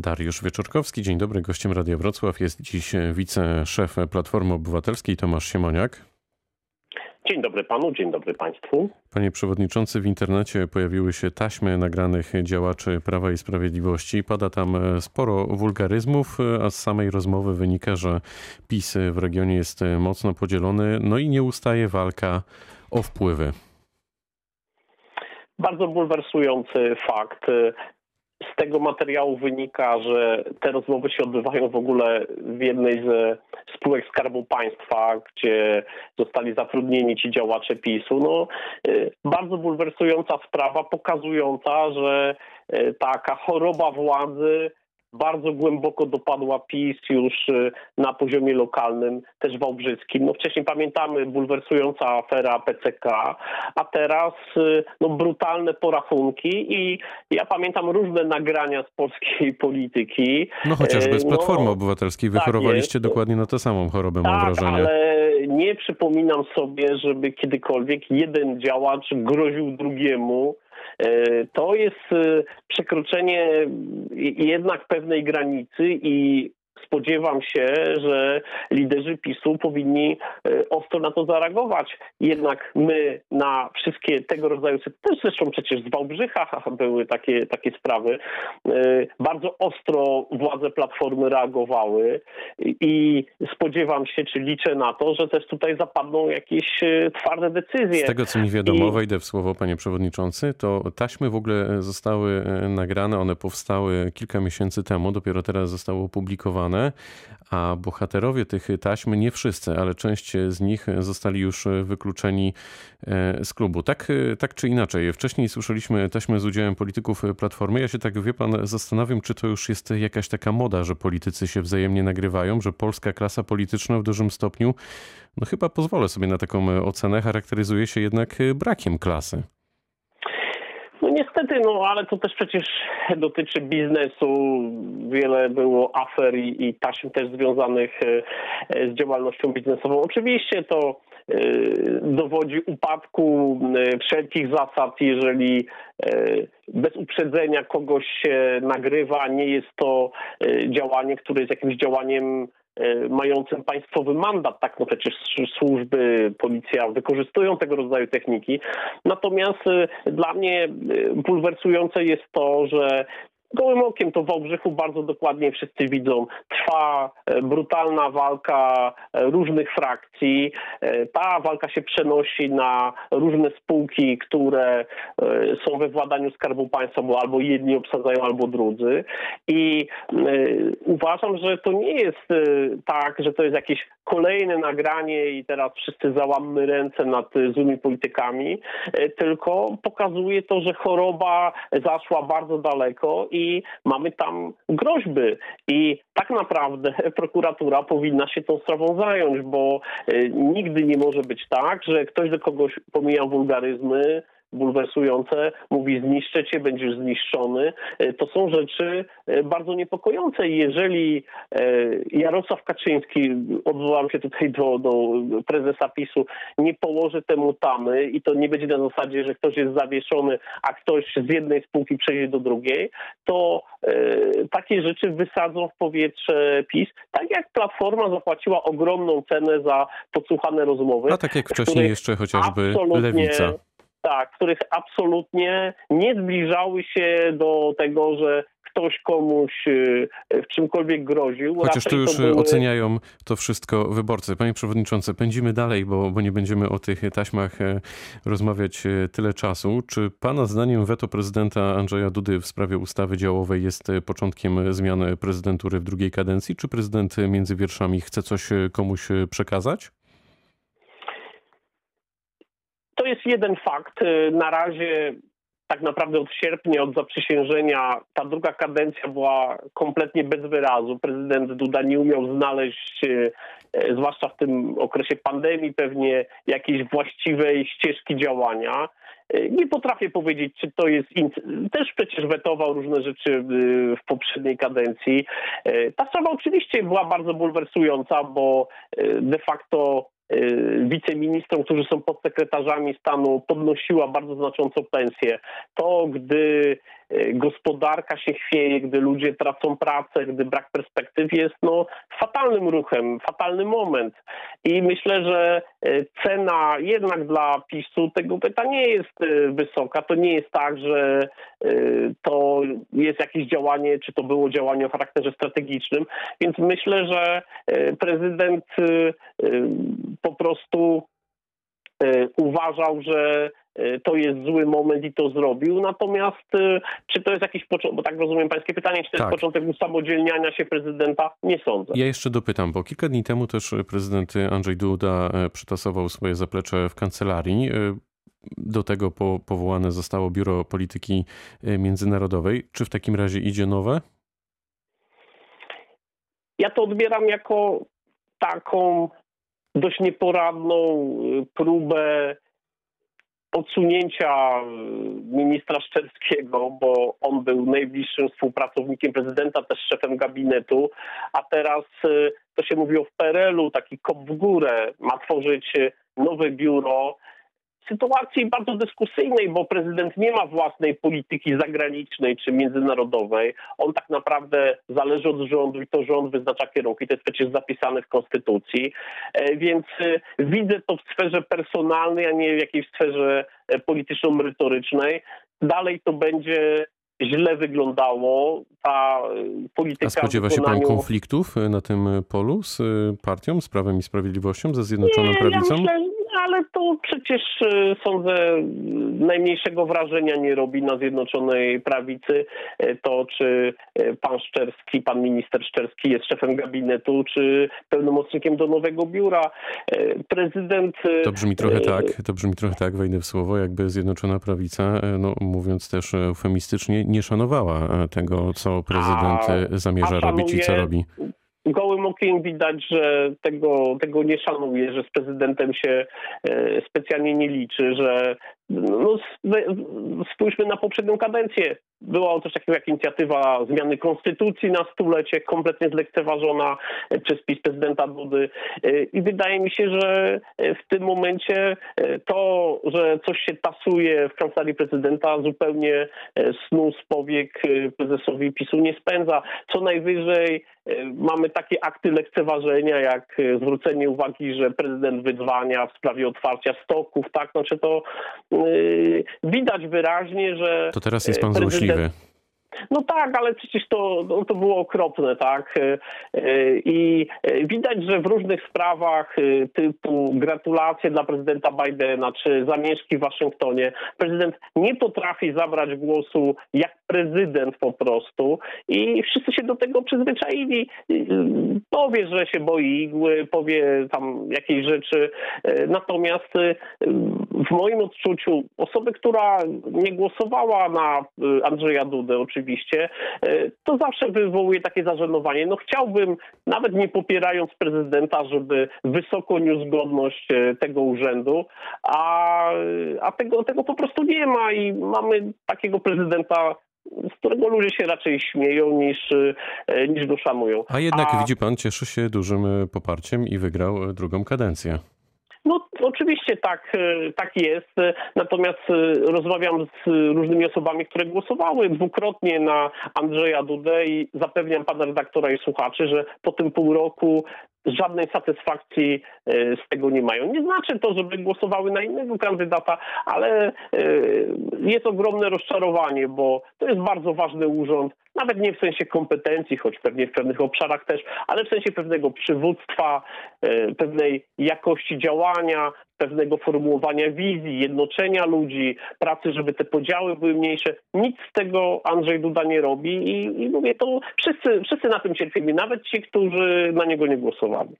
Dariusz Wieczorkowski, dzień dobry. Gościem Radia Wrocław jest dziś wiceszef Platformy Obywatelskiej Tomasz Siemoniak. Dzień dobry panu, dzień dobry państwu. Panie przewodniczący, w internecie pojawiły się taśmy nagranych działaczy Prawa i Sprawiedliwości. Pada tam sporo wulgaryzmów, a z samej rozmowy wynika, że PiS w regionie jest mocno podzielony, no i nie ustaje walka o wpływy. Bardzo bulwersujący fakt. Z tego materiału wynika, że te rozmowy się odbywają w ogóle w jednej ze spółek Skarbu Państwa, gdzie zostali zatrudnieni ci działacze PiSu. No, y, bardzo bulwersująca sprawa, pokazująca, że y, taka choroba władzy bardzo głęboko dopadła PiS już y, na poziomie lokalnym, też wałbrzyskim. No wcześniej pamiętamy bulwersująca afera PCK, a teraz y, no, brutalne porachunki i ja pamiętam różne nagrania z polskiej polityki. No chociażby z y, Platformy no, Obywatelskiej wychorowaliście tak dokładnie na tę samą chorobę, tak, mam wrażenie. ale nie przypominam sobie, żeby kiedykolwiek jeden działacz groził drugiemu to jest e, przekroczenie jednak pewnej granicy i spodziewam się, że liderzy PiSu powinni e, ostro na to zareagować. Jednak my na wszystkie tego rodzaju, też zresztą przecież z Wałbrzycha były takie, takie sprawy, e, bardzo ostro władze Platformy reagowały i spodziewam się, czy liczę na to, że też tutaj zapadną jakieś e, twarde decyzje. Z tego, co mi wiadomo, I... wejdę w słowo, panie przewodniczący, to taśmy w ogóle zostały nagrane, one powstały kilka miesięcy temu, dopiero teraz zostały opublikowane a bohaterowie tych taśm, nie wszyscy, ale część z nich zostali już wykluczeni e, z klubu. Tak, tak czy inaczej, wcześniej słyszeliśmy taśmy z udziałem polityków Platformy. Ja się tak, wie pan, zastanawiam, czy to już jest jakaś taka moda, że politycy się wzajemnie nagrywają, że polska klasa polityczna w dużym stopniu, no chyba pozwolę sobie na taką ocenę, charakteryzuje się jednak brakiem klasy. Niestety, no ale to też przecież dotyczy biznesu. Wiele było afer i, i taśm też związanych e, z działalnością biznesową. Oczywiście to e, dowodzi upadku e, wszelkich zasad, jeżeli bez uprzedzenia kogoś się nagrywa, nie jest to działanie, które jest jakimś działaniem E, mającym państwowy mandat, tak no przecież służby, policja wykorzystują tego rodzaju techniki. Natomiast e, dla mnie e, bulwersujące jest to, że Gołym okiem to w Wałbrzychu bardzo dokładnie wszyscy widzą. Trwa e, brutalna walka e, różnych frakcji. E, ta walka się przenosi na różne spółki, które są we władaniu Skarbu Państwa, bo albo jedni obsadzają, albo drudzy. I uważam, że to nie jest tak, że to jest jakieś kolejne nagranie i teraz wszyscy załammy ręce nad złymi politykami, tylko pokazuje to, że choroba zaszła bardzo daleko i mamy tam groźby. I tak naprawdę prokuratura powinna się tą sprawą zająć, bo e, nigdy nie może być tak, że ktoś do kogoś pomija wulgaryzmy, bulwersujące, mówi zniszczę cię, będziesz zniszczony. E, to są rzeczy e, bardzo niepokojące i jeżeli e, Jarosław Kaczyński, odwołam się tutaj do, do prezesa PiSu, nie położy temu tamy i to nie będzie na zasadzie, że ktoś jest zawieszony, a ktoś z jednej spółki przejdzie do drugiej, to takie rzeczy wysadzą w powietrze PiS, tak jak Platforma zapłaciła ogromną cenę za podsłuchane rozmowy. A tak jak wcześniej jeszcze chociażby Lewica tak, których absolutnie nie zbliżały się do tego, że ktoś komuś y, w czymkolwiek groził. Chociaż tu już były... oceniają to wszystko wyborcy. Panie Przewodniczący, pędzimy dalej, bo, bo nie będziemy o tych taśmach e, rozmawiać e, tyle czasu. Czy Pana zdaniem weto prezydenta Andrzeja Dudy w sprawie ustawy działowej jest e, początkiem zmiany prezydentury w drugiej kadencji? Czy prezydent między wierszami chce coś komuś przekazać? To jest jeden fakt. Y, na razie tak naprawdę od sierpnia, od zaprzysiężenia, ta druga kadencja była kompletnie bez wyrazu. Prezydent Duda nie umiał znaleźć, y, y, zwłaszcza w tym okresie pandemii, pewnie jakiejś właściwej ścieżki działania. Nie potrafię powiedzieć, czy to jest. Też przecież wetował różne rzeczy w poprzedniej kadencji. Ta sprawa oczywiście była bardzo bulwersująca, bo de facto wiceministrom, którzy są podsekretarzami stanu, podnosiła bardzo znacząco pensję. To, gdy gospodarka się chwieje, gdy ludzie tracą pracę, gdy brak perspektyw jest no, fatalnym ruchem, fatalny moment. I myślę, że cena jednak dla PiSu tego pyta nie jest wysoka. To nie jest tak, że to jest jakieś działanie, czy to było działanie o charakterze strategicznym. Więc myślę, że prezydent po prostu uważał, że to jest zły moment i to zrobił. Natomiast czy to jest jakiś początek, bo tak rozumiem pańskie pytanie, czy to tak. jest początek usamodzielniania się prezydenta? Nie sądzę. Ja jeszcze dopytam, bo kilka dni temu też prezydent Andrzej Duda przytasował swoje zaplecze w kancelarii. Do tego po, powołane zostało Biuro Polityki Międzynarodowej. Czy w takim razie idzie nowe? Ja to odbieram jako taką dość nieporadną y, próbę odsunięcia y, ministra Szczerskiego, bo on był najbliższym współpracownikiem prezydenta, też szefem gabinetu, a teraz y, to się mówi o PRL-u, taki kop w górę, ma tworzyć nowe biuro, sytuacji bardzo dyskusyjnej, bo prezydent nie ma własnej polityki zagranicznej czy międzynarodowej. On tak naprawdę zależy od rządu i to rząd wyznacza kierunki. To jest przecież zapisane w Konstytucji. E, więc e, widzę to w sferze personalnej, a nie w jakiejś sferze e, polityczno-merytorycznej. Dalej to będzie źle wyglądało. Ta polityka. A spodziewa się pan konfliktów na tym polu z partią, z Prawem i Sprawiedliwością, ze Zjednoczoną nie, Prawicą? Ja myślę, ale to przecież y, sądzę najmniejszego wrażenia nie robi na Zjednoczonej Prawicy y, to, czy y, pan Szczerski, pan minister Szczerski jest szefem gabinetu, czy pełnomocnikiem do nowego biura. Prezydent... To brzmi trochę tak, to brzmi trochę tak, wejdę w słowo, jakby Zjednoczona Prawica, no mówiąc też eufemistycznie, nie szanowała tego, co prezydent a, zamierza a robić i co robi gołym okiem widać, że tego, tego nie szanuje, że z prezydentem się e, specjalnie nie liczy, że no, spójrzmy na poprzednią kadencję. Była też takiego jak inicjatywa zmiany konstytucji na stulecie, kompletnie zlekceważona przez PiS prezydenta Dudy. I wydaje mi się, że w tym momencie to, że coś się tasuje w kancelarii prezydenta, zupełnie snu z powiek prezesowi PiSu nie spędza. Co najwyżej mamy takie akty lekceważenia, jak zwrócenie uwagi, że prezydent wyzwania w sprawie otwarcia stoków, tak? Znaczy to widać wyraźnie, że. To teraz jest pan prezydent... złośliwy. No tak, ale przecież to, no, to było okropne, tak? Y, y, I widać, że w różnych sprawach typu gratulacje dla prezydenta Bidena czy zamieszki w Waszyngtonie, prezydent nie potrafi zabrać głosu jak prezydent po prostu i wszyscy się do tego przyzwyczaili. Powie, że się boi igły, powie tam jakieś rzeczy, natomiast w moim odczuciu osoby, która nie głosowała na y, Andrzeja Dudę oczywiście, y, to zawsze wywołuje takie zażenowanie. No chciałbym, nawet nie popierając prezydenta, żeby wysoko niósł godność y, tego urzędu, a, a tego, tego po prostu nie ma i mamy takiego prezydenta z którego ludzie się raczej śmieją niż, niż go szanują. A jednak a... widzi pan, cieszy się dużym poparciem i wygrał drugą kadencję. No oczywiście tak, e, tak jest. Natomiast e, rozmawiam z różnymi osobami, które głosowały dwukrotnie na Andrzeja Dudę i zapewniam pana redaktora i słuchaczy, że po tym pół roku żadnej satysfakcji e, z tego nie mają. Nie znaczy to, żeby głosowały na innego kandydata, ale jest ogromne rozczarowanie, bo to jest bardzo ważny urząd, nawet nie w sensie kompetencji, choć pewnie w pewnych obszarach też, ale w sensie pewnego przywództwa, pewnej jakości działania, pewnego formułowania wizji, jednoczenia ludzi, pracy, żeby te podziały były mniejsze. Nic z tego Andrzej Duda nie robi i, i mówię, to wszyscy, wszyscy na tym cierpimy, nawet ci, którzy na niego nie głosowali.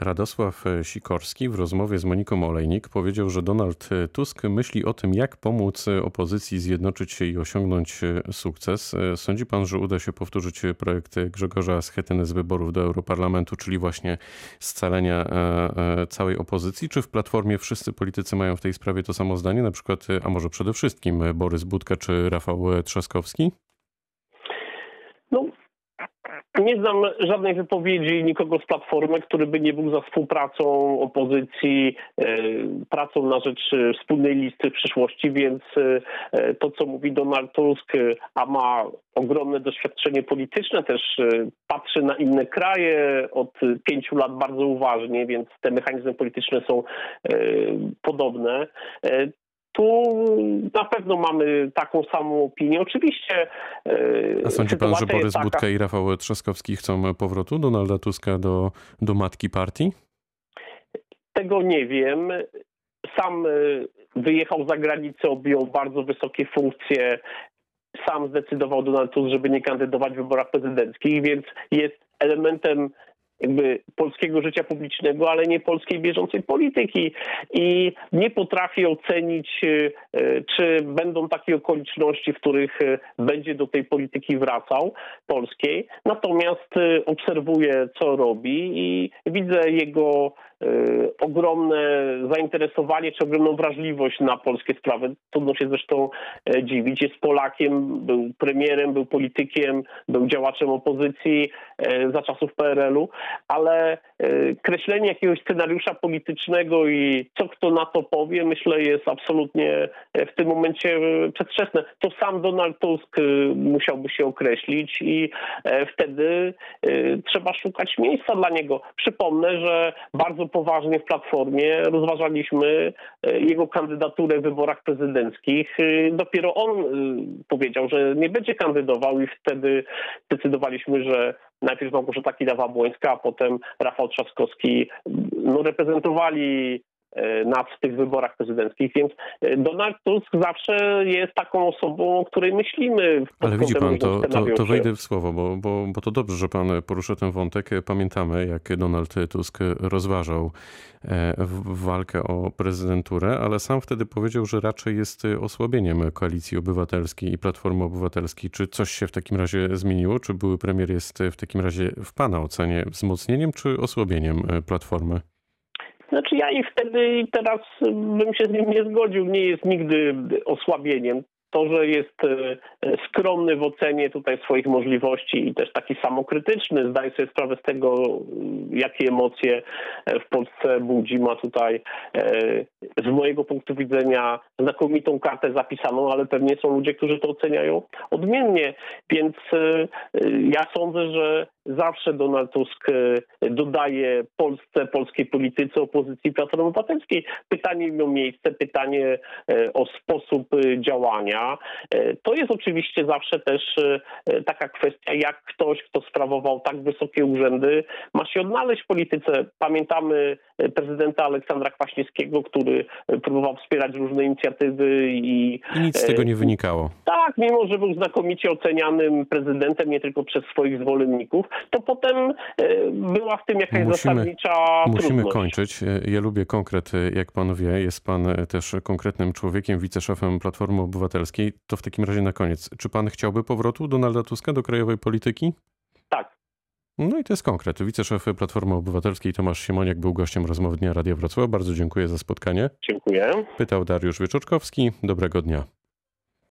Radosław Sikorski w rozmowie z Moniką Olejnik powiedział, że Donald Tusk myśli o tym, jak pomóc opozycji zjednoczyć się i osiągnąć sukces. Sądzi pan, że uda się powtórzyć projekt Grzegorza Schetyny z wyborów do Europarlamentu, czyli właśnie scalenia e, e, całej opozycji, czy w Platformie wszyscy politycy mają w tej sprawie to samo zdanie, na przykład, a może przede wszystkim Borys Budka czy Rafał Trzaskowski? Nie znam żadnej wypowiedzi nikogo z Platformy, który by nie był za współpracą opozycji, e, pracą na rzecz e, wspólnej listy w przyszłości, więc e, to, co mówi Donald Tusk, a ma ogromne doświadczenie polityczne, też patrzy na inne kraje od pięciu lat bardzo uważnie, więc te mechanizmy polityczne są podobne tu na pewno mamy taką samą opinię. Oczywiście. A sądzi pan, że Borys taka... Budka i Rafał Trzaskowski chcą powrotu Donalda Tuska do, do matki partii? Tego nie wiem. Sam e, wyjechał za granicę, objął bardzo wysokie funkcje. Sam zdecydował Donald Tusk, żeby nie kandydować w wyborach prezydenckich, więc jest elementem jakby polskiego życia publicznego, ale nie polskiej bieżącej polityki. I nie potrafię ocenić, e, czy będą takie okoliczności, w których e, będzie do tej polityki wracał polskiej. Natomiast e, obserwuję, co robi i widzę jego ogromne zainteresowanie czy ogromną wrażliwość na polskie sprawy. Trudno się zresztą dziwić. Jest Polakiem, był premierem, był politykiem, był działaczem opozycji za czasów PRL-u ale y, kreślenie jakiegoś scenariusza politycznego i co kto na to powie, myślę, jest absolutnie w tym momencie y, przedwczesne. To sam Donald Tusk y, musiałby się określić i e, wtedy trzeba szukać miejsca dla niego. Przypomnę, że bardzo poważnie w Platformie rozważaliśmy jego kandydaturę w wyborach prezydenckich. Dopiero on powiedział, że nie będzie kandydował i wtedy zdecydowaliśmy, że najpierw Małgorzata Kidawa-Błońska, a potem Rafał Trzaskowski no, reprezentowali e, nas w tych wyborach prezydenckich, więc e, Donald Tusk zawsze jest taką osobą, o której myślimy. Ale widzi pan, to, to, to wejdę w słowo, bo, bo, bo to dobrze, że pan porusza ten wątek. Pamiętamy, jak Donald Tusk rozważał e, walkę o prezydenturę, ale sam wtedy powiedział, że raczej jest osłabieniem Koalicji Obywatelskiej i Platformy Obywatelskiej. Czy coś się w takim razie zmieniło? Czy były premier jest w takim razie w pana ocenie wzmocnieniem czy osłabieniem Platformy? Znaczy ja i wtedy i teraz bym się z nim nie zgodził. Nie jest nigdy osłabieniem. To, że jest e, skromny w ocenie tutaj swoich możliwości i też taki samokrytyczny, zdaje sobie sprawę z tego, jakie emocje e, w Polsce budzi, ma tutaj e, z mojego punktu widzenia znakomitą kartę zapisaną, ale pewnie są ludzie, którzy to oceniają odmiennie, więc ja sądzę, że zawsze Donald Tusk e, dodaje Polsce, polskiej polityce, opozycji Platformy Obywatelskiej. Pytanie miało miejsce, pytanie e, o sposób e, działania. To jest oczywiście zawsze też taka kwestia, jak ktoś, kto sprawował tak wysokie urzędy, ma się odnaleźć w polityce. Pamiętamy prezydenta Aleksandra Kwaśniewskiego, który próbował wspierać różne inicjatywy i... I nic z tego nie wynikało. Tak, mimo że był znakomicie ocenianym prezydentem nie tylko przez swoich zwolenników, to potem e, była w tym jakaś musimy, zasadnicza Musimy trudność. kończyć. E, ja lubię konkret, e, jak pan wie. Jest pan też konkretnym człowiekiem, wiceszefem Platformy Obywatelskiej. To w takim razie na koniec. Czy pan chciałby powrotu Donalda Tuska do krajowej polityki? No i to jest konkret. Wiceszef Platformy Obywatelskiej Tomasz Siemoniak był gościem rozmowy Dnia Radia Wrocław. Bardzo dziękuję za spotkanie. Dziękuję. Pytał Dariusz Wyczorkowski. Dobrego dnia.